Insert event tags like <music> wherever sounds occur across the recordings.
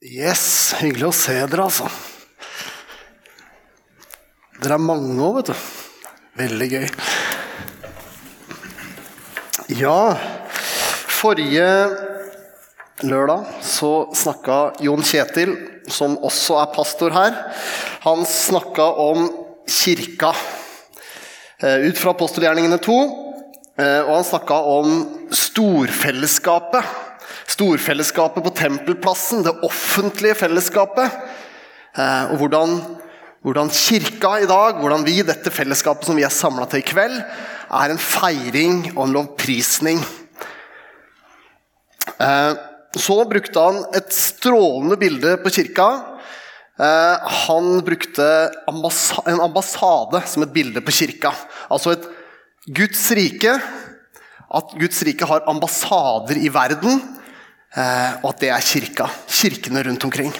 Yes, hyggelig å se dere, altså. Dere er mange òg, vet du. Veldig gøy. Ja, forrige lørdag så snakka Jon Kjetil, som også er pastor her, han snakka om kirka. eh, Ut fra apostelgjerningene 2. eh, Og han snakka om storfellesskapet. Storfellesskapet på Tempelplassen, det offentlige fellesskapet. eh, Og hvordan, hvordan kirka i dag, hvordan vi, dette fellesskapet som vi er samla til i kveld, er en feiring og en lovprisning. Eh, Så brukte han et strålende bilde på kirka. Eh, Han brukte en ambassade som et bilde på kirka. Altså et Guds rike. At Guds rike har ambassader i verden, og at det er kirka. Kirkene rundt omkring.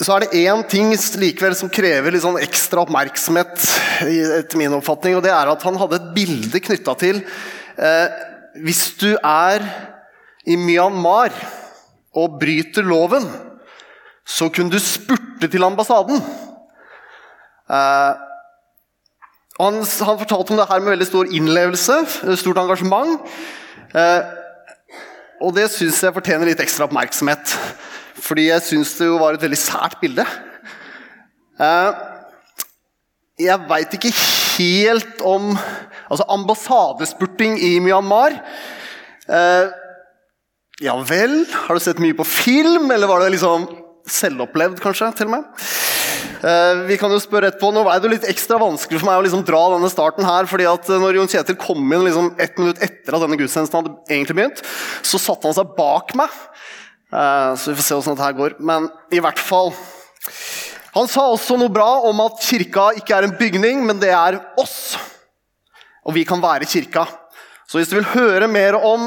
Så er det én ting likevel som krever litt sånn ekstra oppmerksomhet, etter min oppfatning, og det er at han hadde et bilde knytta til eh, Hvis du er i Myanmar og bryter loven, så kunne du spurte til ambassaden. Eh, han, han fortalte om det her med veldig stor innlevelse, stort engasjement. Eh, og det syns jeg fortjener litt ekstra oppmerksomhet. Fordi jeg syns det jo var et veldig sært bilde. Eh, jeg veit ikke helt om Altså, ambassadespurting i Myanmar eh, Ja vel? Har du sett mye på film, eller var det liksom selvopplevd, kanskje? til og med? Eh, vi kan jo spørre etterpå. Nå er det jo litt ekstra vanskelig for meg å liksom dra denne starten her, fordi at eh, når Jon Kjetil kom inn liksom ett minutt etter at denne gudstjenesten hadde egentlig begynt, så satte han seg bak meg. Eh, så vi får se åssen dette her går. Men i hvert fall Han sa også noe bra om at kirka ikke er en bygning, men det er oss. Og vi kan være kirka. Så hvis du vil høre mer om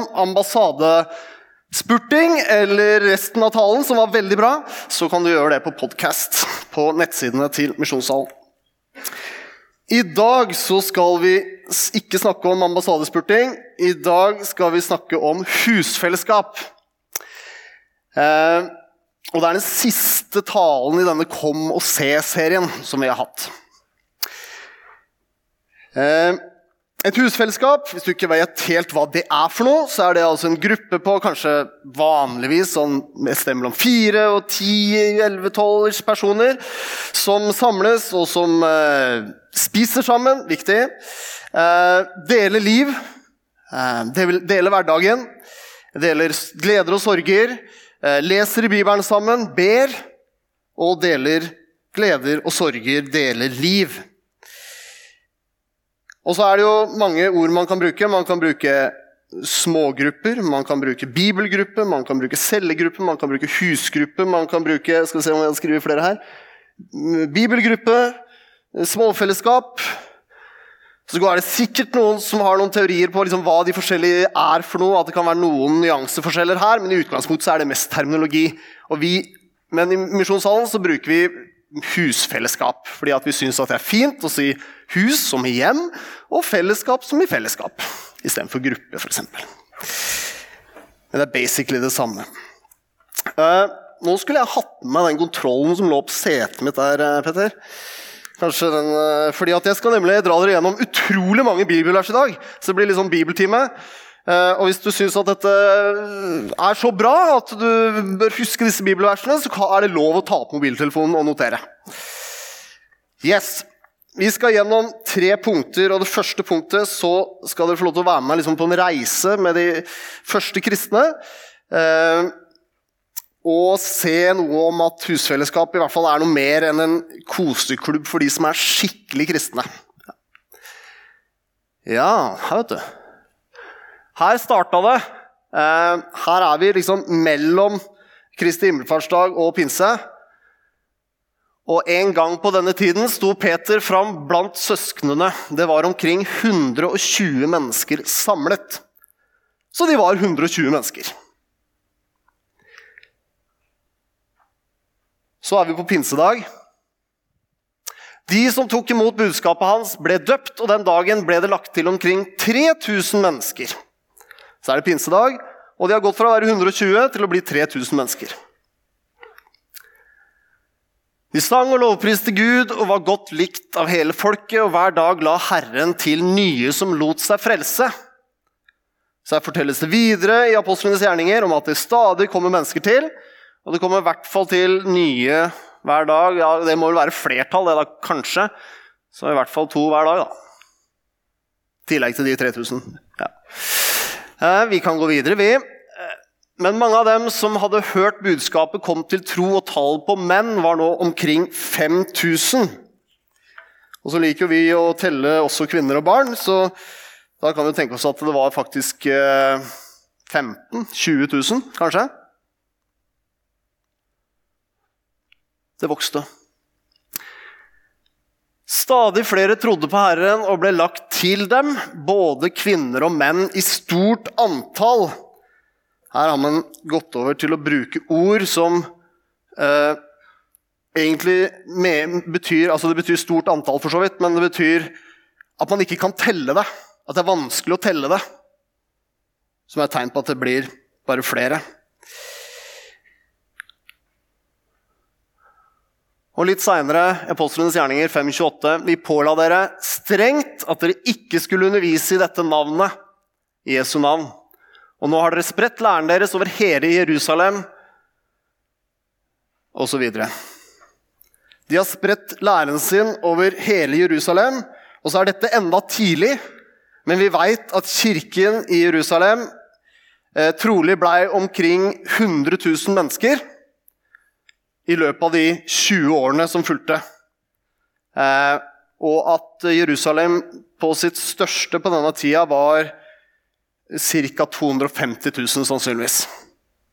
ambassadespurting eller resten av talen, som var veldig bra, så kan du gjøre det på podkast på nettsidene til Misjonssalen. I dag så skal vi ikke snakke om ambassadespurting. I dag skal vi snakke om husfellesskap. Eh, og det er den siste talen i denne Kom og se-serien som vi har hatt. Eh, et husfellesskap, hvis du ikke vet helt hva det er for noe, så er det altså en gruppe på kanskje vanligvis sånn et sted mellom fire og ti, elleve, tolv personer som samles og som eh, spiser sammen, viktig. Eh, deler liv, eh, deler, hverdagen, deler gleder og sorger, eh, leser i Bibelen sammen, ber og deler gleder og sorger, deler liv. Og så er det jo mange ord man kan bruke. Man kan bruke smågrupper, man kan bruke bibelgruppe, man kan bruke cellegruppe, man kan bruke husgruppe, man kan bruke Skal vi se om jeg skriver flere her. Bibelgruppe, småfellesskap. Så er det sikkert noen som har noen teorier på liksom hva de forskjellige er for noe. At det kan være noen nyanseforskjeller her, men i utgangspunktet er det mest terminologi. Og vi, men i Misjonssalen så bruker vi husfellesskap. Fordi at vi syns det er fint å si hus som i hjem, og fellesskap som i fellesskap. Istedenfor gruppe, f.eks. Men det er basically det samme. Uh, nå skulle jeg hatt med meg den kontrollen som lå på setet mitt der, eh, Petter. Kanskje den, uh, fordi at Jeg skal nemlig dra dere gjennom utrolig mange bibelvers i dag. Så det blir litt sånn bibeltime. Eh, og Hvis du syns at dette er så bra at du bør huske disse bibelversene, så er det lov å ta opp mobiltelefonen og notere. Yes. Vi skal gjennom tre punkter, og det første punktet så skal dere få lov til å være med liksom på en reise med de første kristne. Eh, og se noe om at husfellesskap i hvert fall er noe mer enn en koseklubb for de som er skikkelig kristne. Ja, her vet du. Her starta det. Eh, her er vi liksom mellom Kristi himmelfartsdag og pinse. Og en gang på denne tiden sto Peter fram blant søsknene. Det var omkring 120 mennesker samlet. Så de var 120 mennesker. Så er vi på pinsedag. De som tok imot budskapet hans, ble døpt, og den dagen ble det lagt til omkring 3000 mennesker. Så er det pinsedag, Og de har gått fra å være 120 til å bli 3000 mennesker. De sang og lovpriste Gud og var godt likt av hele folket, og hver dag la Herren til nye som lot seg frelse. Så her fortelles det videre i apostlenes gjerninger om at det stadig kommer mennesker til. Og det kommer i hvert fall til nye hver dag. Ja, det må vel være flertall, det da, kanskje. Så i hvert fall to hver dag, da. I tillegg til de 3000. Ja. Eh, vi kan gå videre, vi. Men mange av dem som hadde hørt budskapet, kom til tro, og tallet på menn var nå omkring 5000. Og så liker vi å telle også kvinner og barn, så da kan vi tenke oss at det var faktisk 15 20 000, kanskje. Det vokste. Stadig flere trodde på Herren og ble lagt til dem, både kvinner og menn, i stort antall. Her har man gått over til å bruke ord som eh, egentlig betyr altså Det betyr stort antall, for så vidt, men det betyr at man ikke kan telle det. At det er vanskelig å telle det. Som er et tegn på at det blir bare flere. Og litt seinere, Apostlenes gjerninger 5.28.: Vi påla dere strengt at dere ikke skulle undervise i dette navnet, Jesu navn. Og nå har dere spredt læren deres over hele Jerusalem, osv. De har spredt læren sin over hele Jerusalem, og så er dette enda tidlig. Men vi veit at kirken i Jerusalem eh, trolig blei omkring 100 000 mennesker i løpet av de 20 årene som fulgte. Eh, og at Jerusalem på sitt største på denne tida var ca. 250 000, sannsynligvis.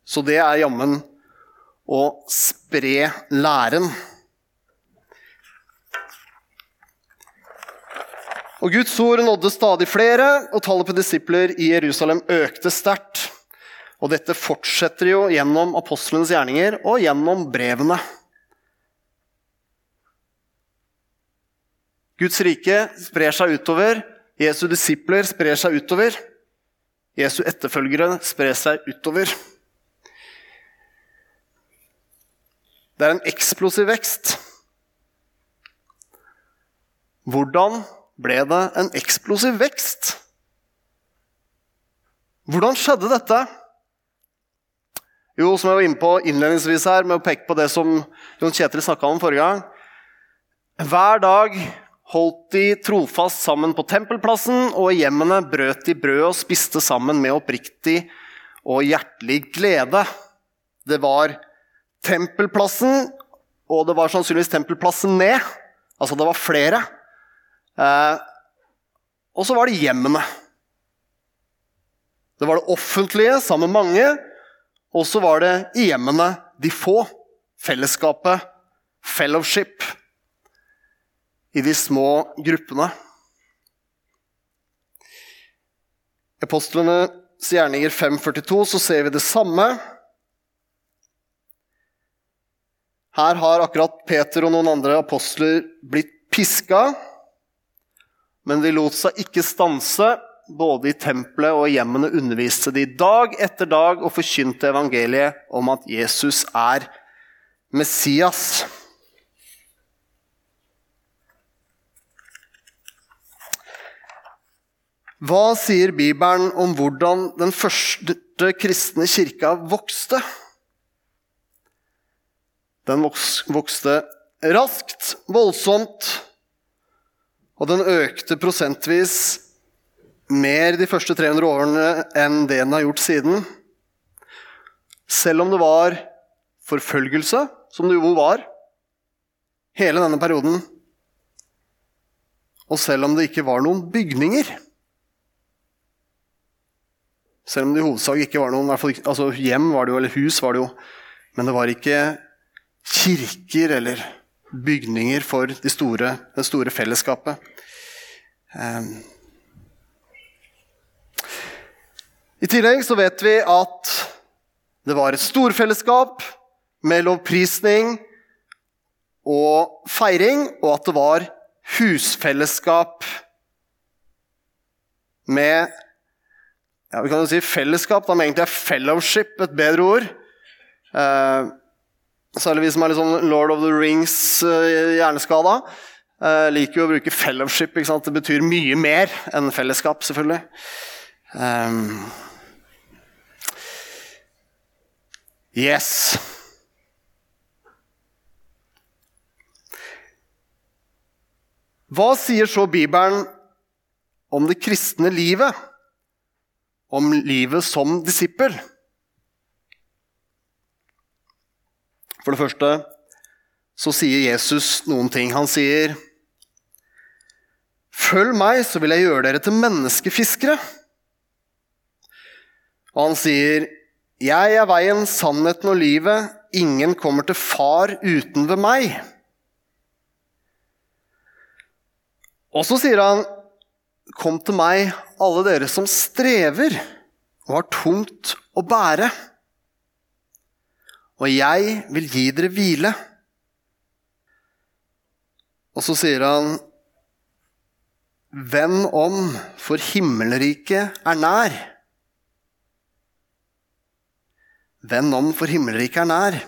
Så det er jammen å spre læren. Og Guds ord nådde stadig flere, og tallet på disipler i Jerusalem økte sterkt. Og dette fortsetter jo gjennom apostlenes gjerninger og gjennom brevene. Guds rike sprer seg utover. Jesu disipler sprer seg utover. Jesu etterfølgere sprer seg utover. Det er en eksplosiv vekst. Hvordan ble det en eksplosiv vekst? Hvordan skjedde dette? Jo, som jeg var inne på innledningsvis her, med å peke på det som Jon Kjetil snakka om forrige gang. Hver dag holdt de trofast sammen på tempelplassen, og i hjemmene brøt de brød og spiste sammen med oppriktig og hjertelig glede. Det var tempelplassen, og det var sannsynligvis tempelplassen ned. Altså det var flere. Eh, og så var det hjemmene. Det var det offentlige sammen med mange, og så var det i hjemmene de få. Fellesskapet, fellowship i de små gruppene. I Apostlenes gjerninger 5.42 så ser vi det samme. Her har akkurat Peter og noen andre apostler blitt piska, men de lot seg ikke stanse. Både i tempelet og i hjemmene underviste de dag etter dag og forkynte evangeliet om at Jesus er Messias. Hva sier Bibelen om hvordan den første kristne kirka vokste? Den vokste raskt, voldsomt, og den økte prosentvis mer de første 300 årene enn det den har gjort siden. Selv om det var forfølgelse, som det jo var hele denne perioden, og selv om det ikke var noen bygninger. Selv om det i hovedsak ikke var noen altså Hjem var det jo, eller hus var det jo. Men det var ikke kirker eller bygninger for de store, det store fellesskapet. Um. I tillegg så vet vi at det var et storfellesskap med lovprisning og feiring, og at det var husfellesskap med ja, vi kan jo si fellesskap, da, men egentlig er fellowship et bedre ord. Eh, særlig vi som er litt sånn Lord of the Rings-hjerneskada. Eh, liker jo å bruke fellowship. ikke sant? Det betyr mye mer enn fellesskap, selvfølgelig. Um, yes. Hva sier så Bibelen om det kristne livet? Om livet som disippel? For det første så sier Jesus noen ting. Han sier Følg meg, så vil jeg gjøre dere til menneskefiskere. Og han sier, Jeg er veien, sannheten og livet. Ingen kommer til Far uten ved meg. Og så sier han, Kom til meg, alle dere som strever og har tungt å bære. Og jeg vil gi dere hvile. Og så sier han, Vend om, for himmelriket er nær. Vend om, for himmelriket er nær.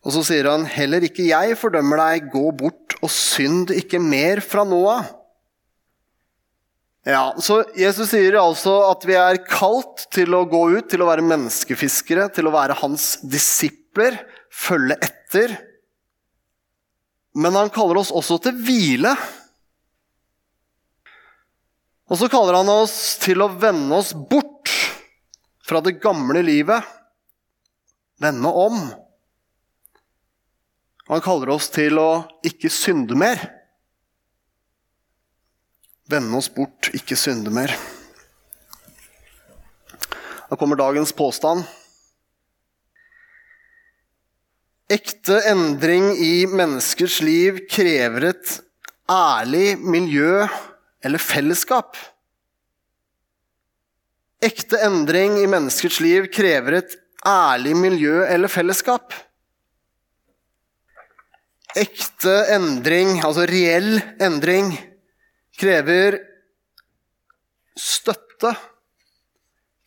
Og så sier han, heller ikke jeg fordømmer deg, gå bort og synd ikke mer fra nå av. Ja, så Jesus sier altså at vi er kalt til å gå ut, til å være menneskefiskere, til å være hans disipler, følge etter. Men han kaller oss også til hvile. Og så kaller han oss til å vende oss bort fra det gamle livet. Vende om. Han kaller oss til å ikke synde mer. Vende oss bort, ikke synde mer. Da kommer dagens påstand. Ekte endring i menneskers liv krever et ærlig miljø eller fellesskap. Ekte endring i menneskets liv krever et ærlig miljø eller fellesskap. Ekte endring, altså reell endring, krever støtte,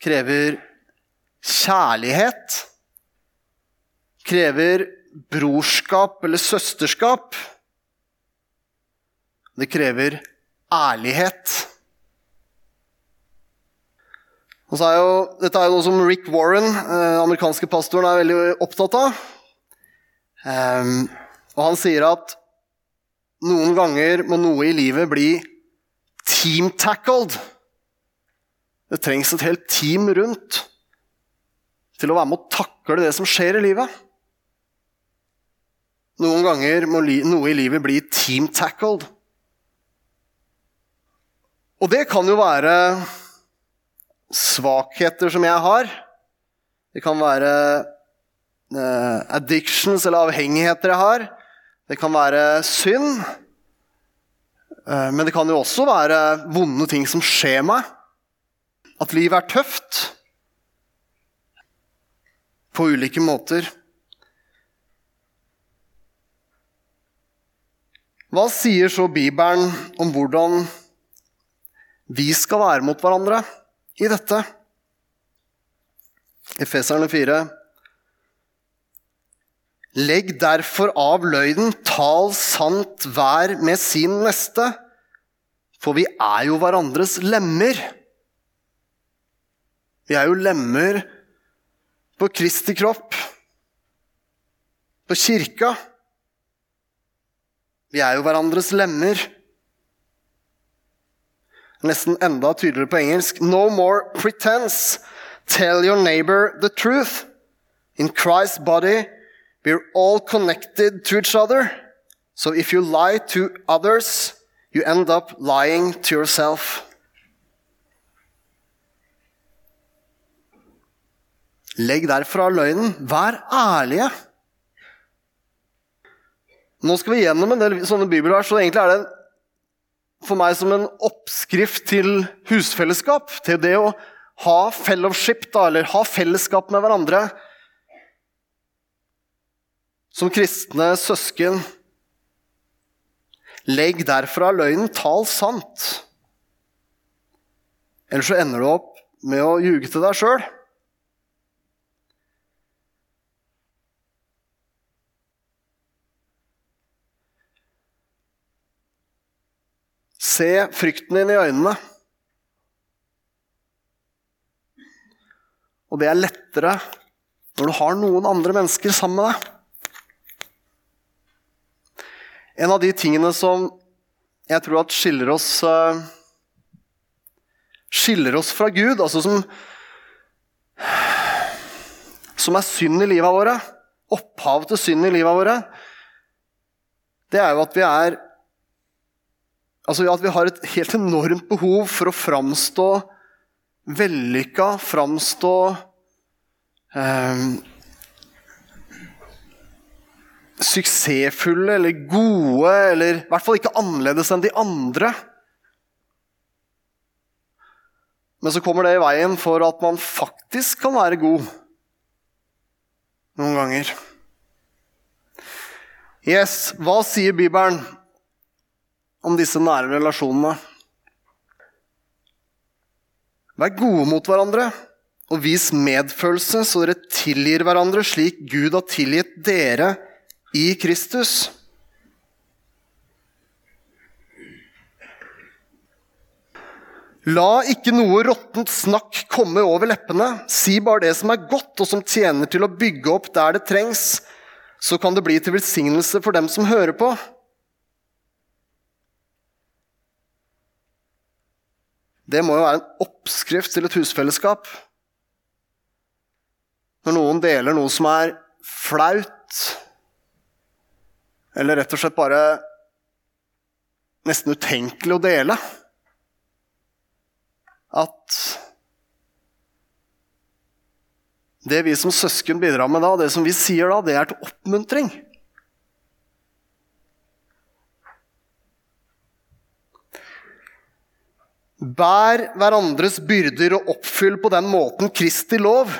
krever kjærlighet, krever brorskap eller søsterskap. Det krever ærlighet. Og så er jo, dette er jo noe som Rick Warren, eh, amerikanske pastoren, er veldig opptatt av. Um, og han sier at noen ganger må noe i livet bli team-tackled. Det trengs et helt team rundt til å være med å takle det som skjer i livet. Noen ganger må noe i livet bli team-tackled. Og det kan jo være svakheter som jeg har. Det kan være uh, addictions eller avhengigheter jeg har. Det kan være synd. Uh, men det kan jo også være vonde ting som skjer meg. At livet er tøft. På ulike måter. Hva sier så Bibelen om hvordan vi skal være mot hverandre i dette? Efeserne 4. Legg derfor av løgnen, tal sant hver med sin neste, for vi er jo hverandres lemmer. Vi er jo lemmer på Kristi kropp, på kirka. Vi er jo hverandres lemmer. Nesten enda tydeligere på engelsk. No more pretense. Tell your neighbor the truth. In Christ's body, we're all connected to each other. So if you lie to others, you end up lying to yourself. Legg derfra løgnen. Vær ærlige. Nå skal vi gjennom en del sånne bibelvers, så egentlig er det for meg som en oppskrift til husfellesskap. Til det å ha fellowship, da, eller ha fellesskap med hverandre. Som kristne søsken. Legg derfra løgnen, tal sant. Ellers så ender du opp med å ljuge til deg sjøl. Se frykten din i øynene. Og det er lettere når du har noen andre mennesker sammen med deg. En av de tingene som jeg tror at skiller oss uh, Skiller oss fra Gud, altså som Som er synd i livet våre, opphav til synd i livet våre, det er jo at vi er Altså at vi har et helt enormt behov for å framstå vellykka, framstå eh, suksessfulle eller gode, eller i hvert fall ikke annerledes enn de andre. Men så kommer det i veien for at man faktisk kan være god noen ganger. Yes, hva sier Bibelen om disse nære relasjonene. Vær gode mot hverandre og vis medfølelse, så dere tilgir hverandre slik Gud har tilgitt dere i Kristus. La ikke noe råttent snakk komme over leppene. Si bare det som er godt, og som tjener til å bygge opp der det trengs. Så kan det bli til velsignelse for dem som hører på. Det må jo være en oppskrift til et husfellesskap. Når noen deler noe som er flaut, eller rett og slett bare nesten utenkelig å dele At det vi som søsken bidrar med da, det som vi sier da, det er til oppmuntring. Bær hverandres byrder og oppfyll på den måten Kristi lov.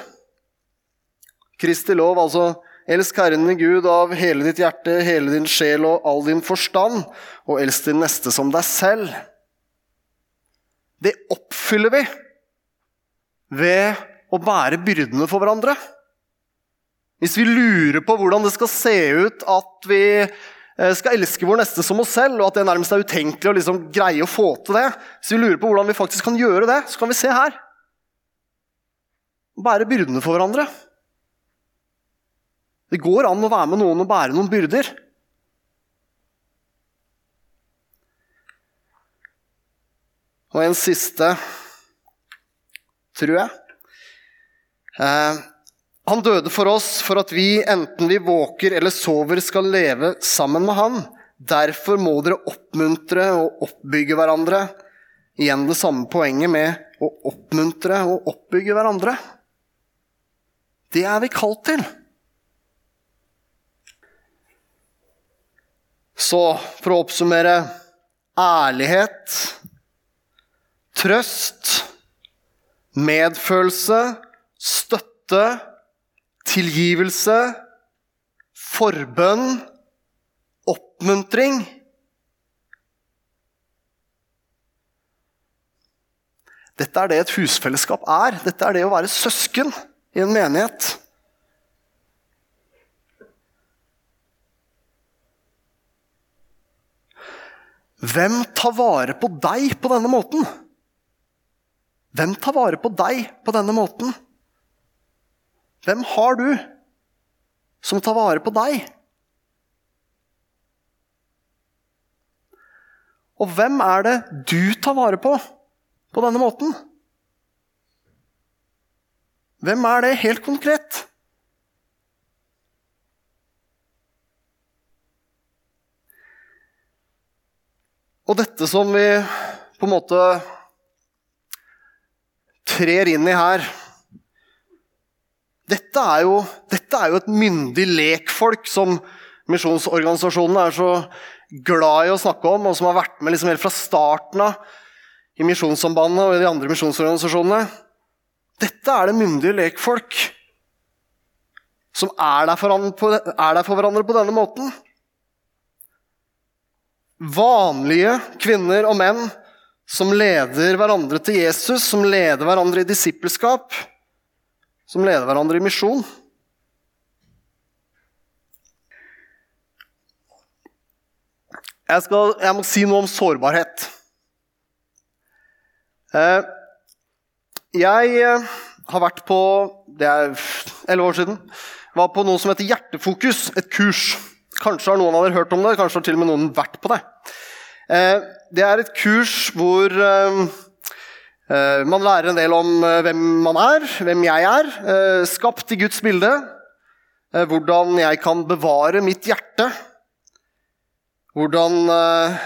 Kristi lov, altså elsk Herren din Gud av hele ditt hjerte, hele din sjel og all din forstand, og elsk din neste som deg selv. Det oppfyller vi ved å bære byrdene for hverandre. Hvis vi lurer på hvordan det skal se ut at vi skal elske vår neste som oss selv, og at det nærmest er utenkelig å liksom greie å få til det. Så vi lurer på hvordan vi faktisk kan gjøre det. Så kan vi se her. Bære byrdene for hverandre. Det går an å være med noen og bære noen byrder. Og en siste, tror jeg. Eh, han døde for oss for at vi, enten vi våker eller sover, skal leve sammen med han. Derfor må dere oppmuntre og oppbygge hverandre. Igjen det samme poenget med å oppmuntre og oppbygge hverandre. Det er vi kalt til. Så for å oppsummere ærlighet, trøst, medfølelse, støtte tilgivelse, forbønn, oppmuntring. Dette er det et husfellesskap er. Dette er det å være søsken i en menighet. Hvem tar vare på deg på denne måten? Hvem tar vare på deg på denne måten? Hvem har du som tar vare på deg? Og hvem er det du tar vare på på denne måten? Hvem er det helt konkret? Og dette som vi på en måte trer inn i her dette er, jo, dette er jo et myndig lekfolk som misjonsorganisasjonene er så glad i å snakke om, og som har vært med liksom helt fra starten av i Misjonssambandet og i de andre misjonsorganisasjonene. Dette er det myndige lekfolk som er der, for, er der for hverandre på denne måten. Vanlige kvinner og menn som leder hverandre til Jesus, som leder hverandre i disippelskap, som leder hverandre i misjon. Jeg, skal, jeg, må si noe om sårbarhet. Eh, jeg eh, har vært på Det er elleve år siden. Var på noe som heter Hjertefokus, et kurs. Kanskje har noen av dere hørt om det, kanskje har til og med noen vært på det. Eh, det er et kurs hvor man lærer en del om hvem man er, hvem jeg er. Skapt i Guds bilde. Hvordan jeg kan bevare mitt hjerte hvordan eh,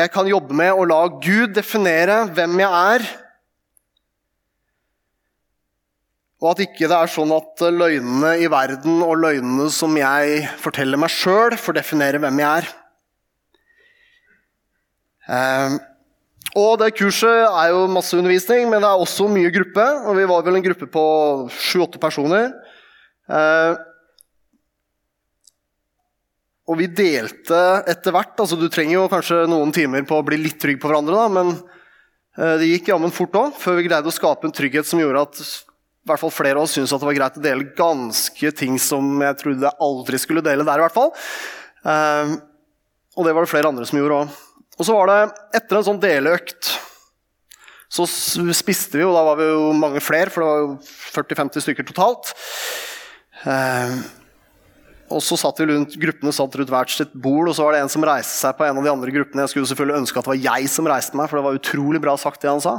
jeg kan jobbe med å la Gud definere hvem jeg er. Og at ikke det er sånn at løgnene i verden og løgnene som jeg forteller meg sjøl, får definere hvem jeg er. Og det kurset er jo masse undervisning, men det er også mye gruppe. Og vi var vel en gruppe på sju-åtte personer. Eh, og vi delte etter hvert altså Du trenger jo kanskje noen timer på å bli litt trygg på hverandre, da, men eh, det gikk jammen fort òg, før vi greide å skape en trygghet som gjorde at i hvert fall flere av oss syntes at det var greit å dele ganske ting som jeg trodde jeg aldri skulle dele der. i hvert fall. Eh, og det var det flere andre som gjorde òg. Og så var det etter en sånn deleøkt så spiste vi, og da var vi jo mange flere, for det var jo 40-50 stykker totalt. Eh, og så satt vi rundt, Gruppene satt rundt hvert sitt bord, og så var det en som reiste seg på en av de andre gruppene. Jeg skulle selvfølgelig ønske at det var jeg som reiste meg, for det var utrolig bra sagt, det han sa.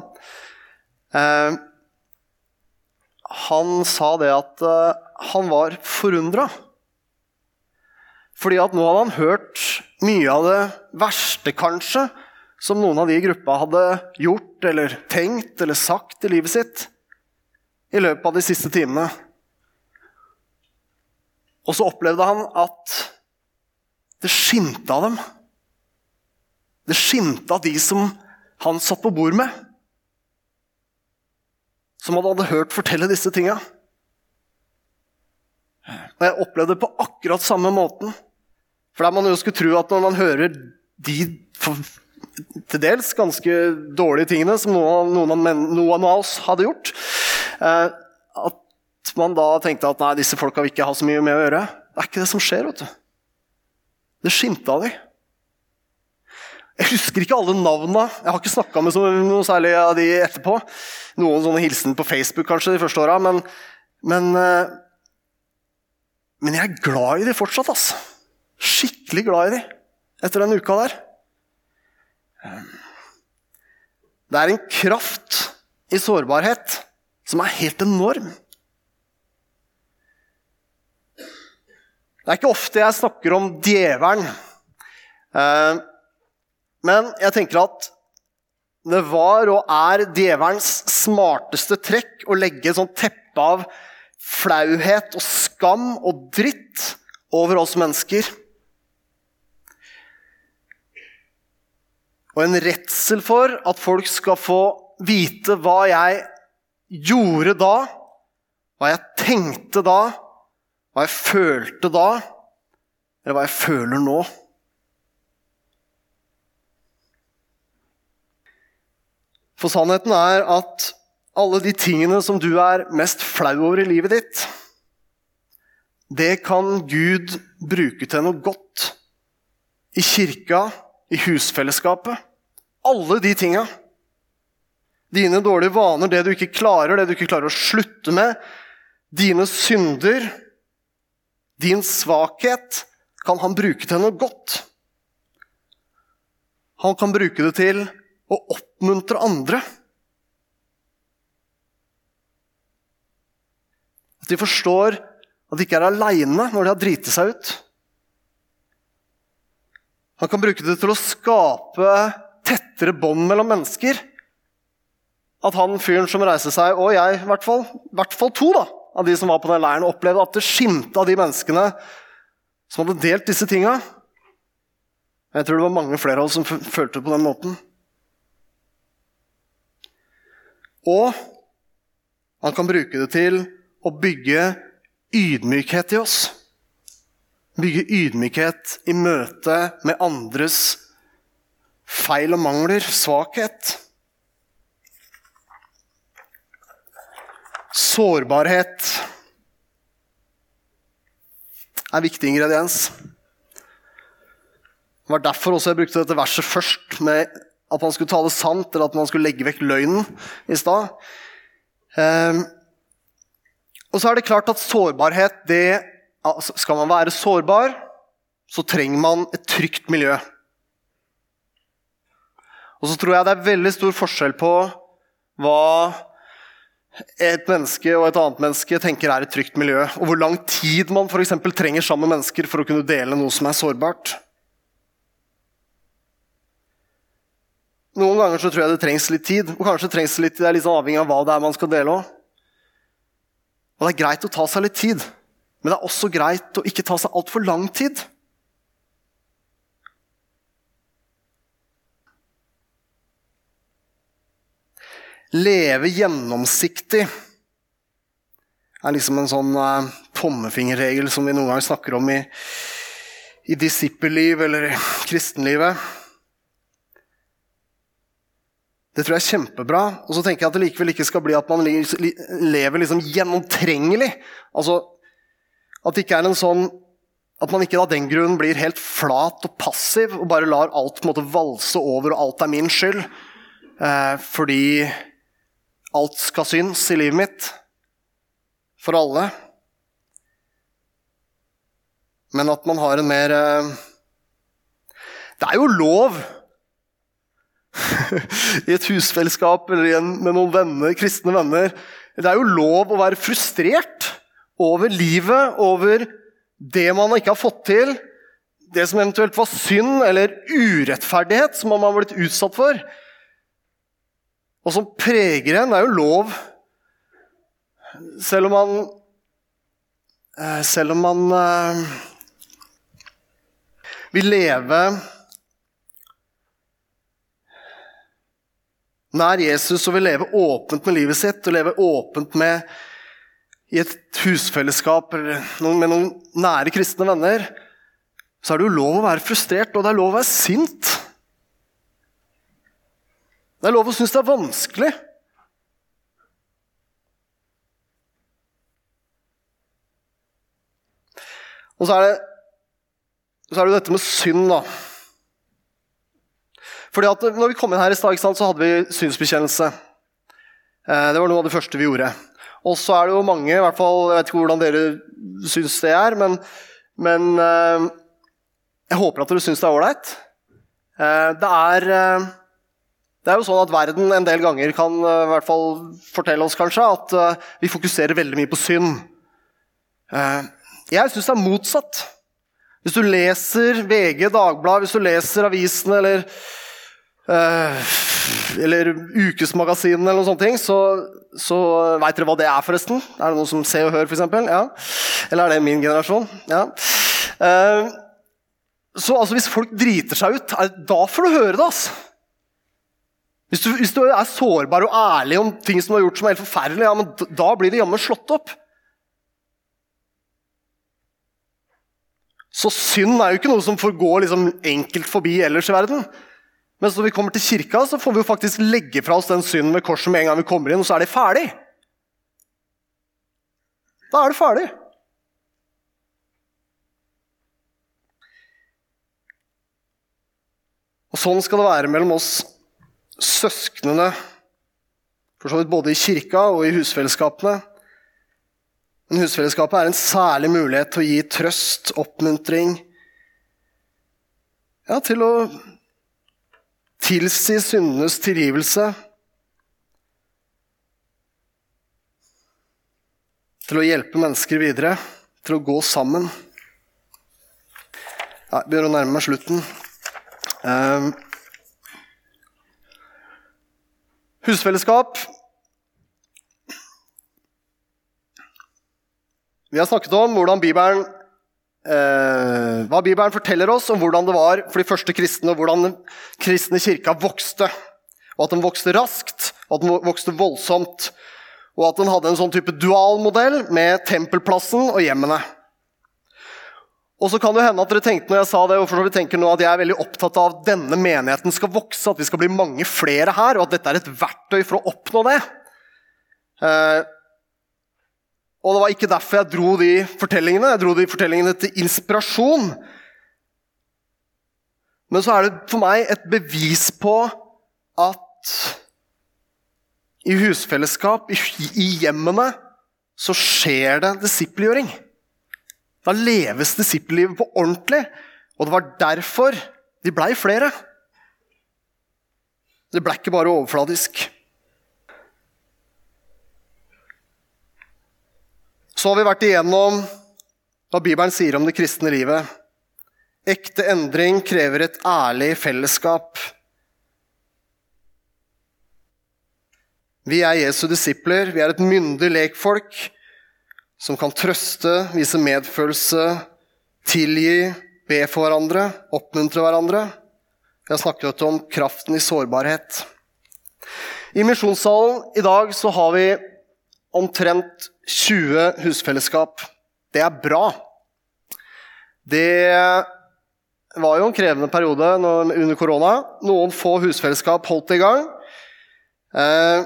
Eh, han sa det at eh, han var forundra. Fordi at nå hadde han hørt mye av det verste, kanskje, som noen av de i gruppa hadde gjort eller tenkt eller sagt i livet sitt i løpet av de siste timene. Og så opplevde han at det skinte av dem. Det skinte av de som han satt på bord med. Som han hadde hørt fortelle disse tinga. Og jeg opplevde det på akkurat samme måten. For der man jo skulle tro at når man hører de til dels ganske dårlige tingene som noen, noen, noen av oss hadde gjort, eh, at man da tenkte at nei, disse folka vil ikke ha så mye med å gjøre. Det er ikke det som skjer. vet du. Det skinte av dem. Jeg husker ikke alle navnene. Jeg har ikke snakka med noe særlig av de etterpå. Noen sånne hilsen på Facebook kanskje de første åra, men, men, eh, men, jeg er glad i de fortsatt. Altså. Skikkelig glad i dem etter den uka der. Det er en kraft i sårbarhet som er helt enorm. Det er ikke ofte jeg snakker om djevelen. Eh, men jeg tenker at det var og er djevelens smarteste trekk å legge et sånt teppe av flauhet og skam og dritt over oss mennesker. Og en redsel for at folk skal få vite hva jeg gjorde da, hva jeg tenkte da, hva jeg følte da, eller hva jeg føler nå. For sannheten er at alle de tingene som du er mest flau over i livet ditt, det kan Gud bruke til noe godt. I kirka, i husfellesskapet. Alle de tinga. Dine dårlige vaner, det du ikke klarer, det du ikke klarer å slutte med. Dine synder din svakhet kan han bruke til noe godt. Han kan bruke det til å oppmuntre andre. At de forstår at de ikke er aleine når de har driti seg ut. Han kan bruke det til å skape tettere bånd mellom mennesker. At han fyren som reiser seg, og jeg i hvert fall, i hvert fall to, da, av de som var på den leiren, opplevde at det skimte av de menneskene som hadde delt disse tinga. Jeg tror det var mange flere av oss som følte det på den måten. Og han kan bruke det til å bygge ydmykhet i oss. Bygge ydmykhet i møte med andres feil og mangler, svakhet. Sårbarhet er viktig ingrediens. Det var derfor også jeg brukte dette verset først, med at man skulle tale sant, eller at man skulle legge vekk løgnen i stad. Um, og så er det klart at sårbarhet det, altså Skal man være sårbar, så trenger man et trygt miljø. Og så tror jeg det er veldig stor forskjell på hva et menneske og et annet menneske tenker er et trygt miljø, og hvor lang tid man for trenger sammen med mennesker for å kunne dele noe som er sårbart. Noen ganger så tror jeg det trengs litt tid, og kanskje trengs det litt, det er litt sånn avhengig av hva det er man skal dele òg. Og det er greit å ta seg litt tid, men det er også greit å ikke ta seg altfor lang tid. Leve gjennomsiktig er liksom en sånn uh, tommefingerregel som vi noen ganger snakker om i, i disippelliv eller i kristenlivet. Det tror jeg er kjempebra. Og så tenker jeg at det likevel ikke skal bli at man lever liksom gjennomtrengelig. Altså at det ikke er en sånn at man ikke av den grunn blir helt flat og passiv og bare lar alt på en måte valse over, og alt er min skyld. Eh, fordi alt skal synes i livet mitt. For alle. Men at man har en mer eh, Det er jo lov <laughs> i et husfellesskap eller med noen venner, kristne venner Det er jo lov å være frustrert over livet, over det man ikke har fått til, det som eventuelt var synd eller urettferdighet som man har blitt utsatt for og som preger en. Er jo lov, selv om man eh, Selv om man eh, vil leve nær Jesus og vil leve åpent med livet sitt og leve åpent med i et husfellesskap eller med noen nære kristne venner, så er det jo lov å være frustrert, og det er lov å være sint. Det er lov å synes det er vanskelig. Og så er det, så er det dette med synd, da. Fordi at når vi kom inn her i stad, så hadde vi synsbekjennelse. Eh, det var noe av det første vi gjorde. Og så er det jo mange, i hvert fall, jeg vet ikke hvordan dere syns det er, men, men eh, jeg håper at dere syns det er ålreit. Eh, det er det er jo sånn at Verden en del ganger kan i hvert fall fortelle oss kanskje at vi fokuserer veldig mye på synd. Jeg syns det er motsatt. Hvis du leser VG, Dagbladet, hvis du leser avisene eller, eller ukesmagasinene, eller noen sånne ting, så, så veit dere hva det er, forresten? Er det noen som ser og hører, f.eks.? Ja. Eller er det min generasjon? Ja. så altså, hvis folk driter seg ut, da får du høre det. altså. Hvis du, hvis du, er sårbar og ærlig om ting som du har gjort som er helt forferdelig, ja, men da blir det jammen slått opp. Så synd er jo ikke noe som får gå liksom enkelt forbi ellers i verden. Men når vi kommer til kirka, så får vi jo faktisk legge fra oss den synden ved korset med en gang vi kommer inn, og så er det ferdig. Da er det ferdig. Og Sånn skal det være mellom oss søsknene, for så vidt både i kirka og i husfellesskapene. Men husfellesskapet er en særlig mulighet til å gi trøst, oppmuntring Ja, til å tilsi syndenes tilgivelse. Til å hjelpe mennesker videre, til å gå sammen. Jeg begynner å nærme meg slutten. Um, Husfellesskap. Vi har snakket om hvordan Bibelen, eh, hva Bibelen forteller oss om hvordan det var for de første kristne, og hvordan den kristne kirka vokste. Og at den vokste raskt, og at den vokste voldsomt. Og at den hadde en sånn type dualmodell med tempelplassen og hjemmene. Og så kan det hende at dere tenkte når jeg sa det, og for tenker nå at jeg er veldig opptatt av at denne menigheten skal vokse, at vi skal bli mange flere her, og at dette er et verktøy for å oppnå det. Eh, og det var ikke derfor jeg dro de fortellingene. Jeg dro de fortellingene til inspirasjon. Men så er det for meg et bevis på at i husfellesskap, i, hjemmene, så skjer det disippelgjøring. Da leves disippellivet på ordentlig. Og det var derfor de blei flere. Det blei ikke bare overfladisk. Så har vi vært igjennom hva Bibelen sier om det kristne livet. Ekte endring krever et ærlig fellesskap. Vi er Jesu disipler, vi er et myndig lekfolk som kan trøste, vise medfølelse, tilgi, be for hverandre, oppmuntre hverandre. Vi har snakket om kraften i sårbarhet. I misjonssalen i dag så har vi omtrent 20 husfellesskap. Det er bra. Det var jo en krevende periode under korona. Noen få husfellesskap holdt i gang. Eh,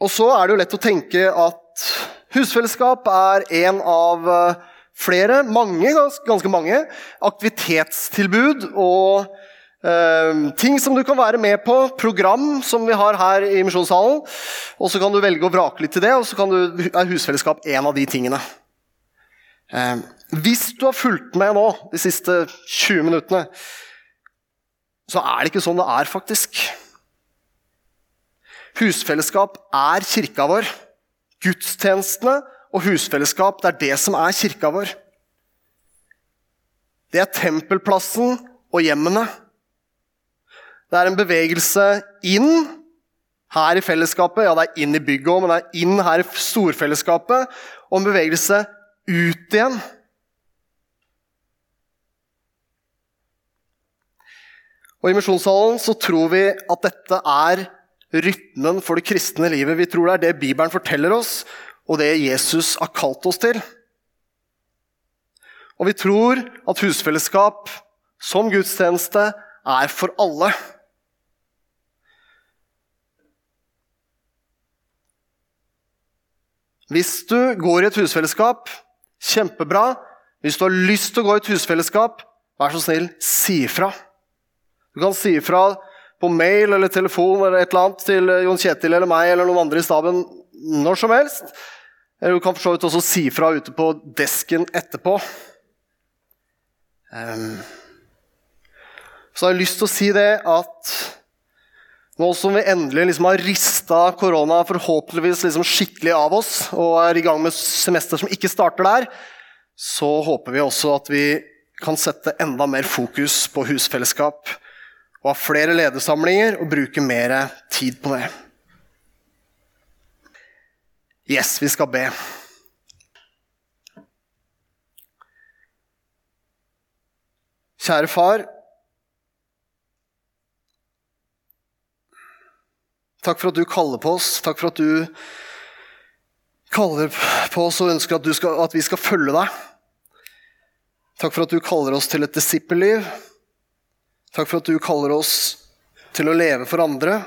og så er det jo lett å tenke at Husfellesskap er en av eh, flere, mange, ganske mange, aktivitetstilbud og eh, ting som du kan være med på. Program som vi har her i Misjonssalen. Og så kan du velge å vrake litt til det, og så du, er husfellesskap en av de tingene. Eh, hvis du har fulgt med nå de siste 20 minuttene, så er det ikke sånn det er, faktisk. Husfellesskap er kirka vår. Gudstjenestene og husfellesskap, det er det som er kirka vår. Det er tempelplassen og hjemmene. Det er en bevegelse inn her i fellesskapet. Ja, det er inn i bygget òg, men det er inn her i storfellesskapet. Og en bevegelse ut igjen. Og I misjonssalen så tror vi at dette er rytmen for det kristne livet. Vi tror det er det Bibelen forteller oss, og det Jesus har kalt oss til. Og vi tror at husfellesskap som gudstjeneste er for alle. Hvis du går i et husfellesskap, kjempebra. Hvis du har lyst til å gå i et husfellesskap, vær så snill, si ifra. Du kan si ifra på mail eller telefon eller et eller annet til eh, Jon Kjetil eller meg eller noen andre i staben når som helst. Eller du kan for så vidt også si fra ute på desken etterpå. Um, så har jeg lyst til å si det at nå som vi endelig liksom har rista korona forhåpentligvis liksom skikkelig av oss, og er i gang med semester som ikke starter der, så håper vi også at vi kan sette enda mer fokus på husfellesskap og ha flere ledersamlinger og bruke mer tid på det. Yes, vi skal be. Kjære far. Takk for at du kaller på oss. Takk for at du kaller på oss og ønsker at, skal, at vi skal følge deg. Takk for at du kaller oss til et disippelliv. Takk for at du kaller oss til å leve for andre.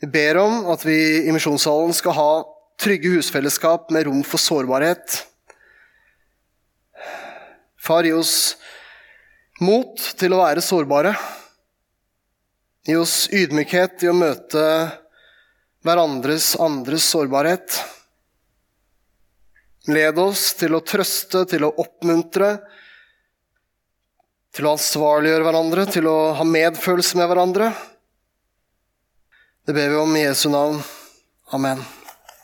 Vi ber om at vi i misjonssalen skal ha trygge husfellesskap med rom for sårbarhet. Far, gi oss mot til å være sårbare. Gi oss ydmykhet i å møte hverandres andres sårbarhet. Led oss til å trøste, til å oppmuntre, til å ansvarliggjøre hverandre, til å ha medfølelse med hverandre. Det ber vi om i Jesu navn. Amen.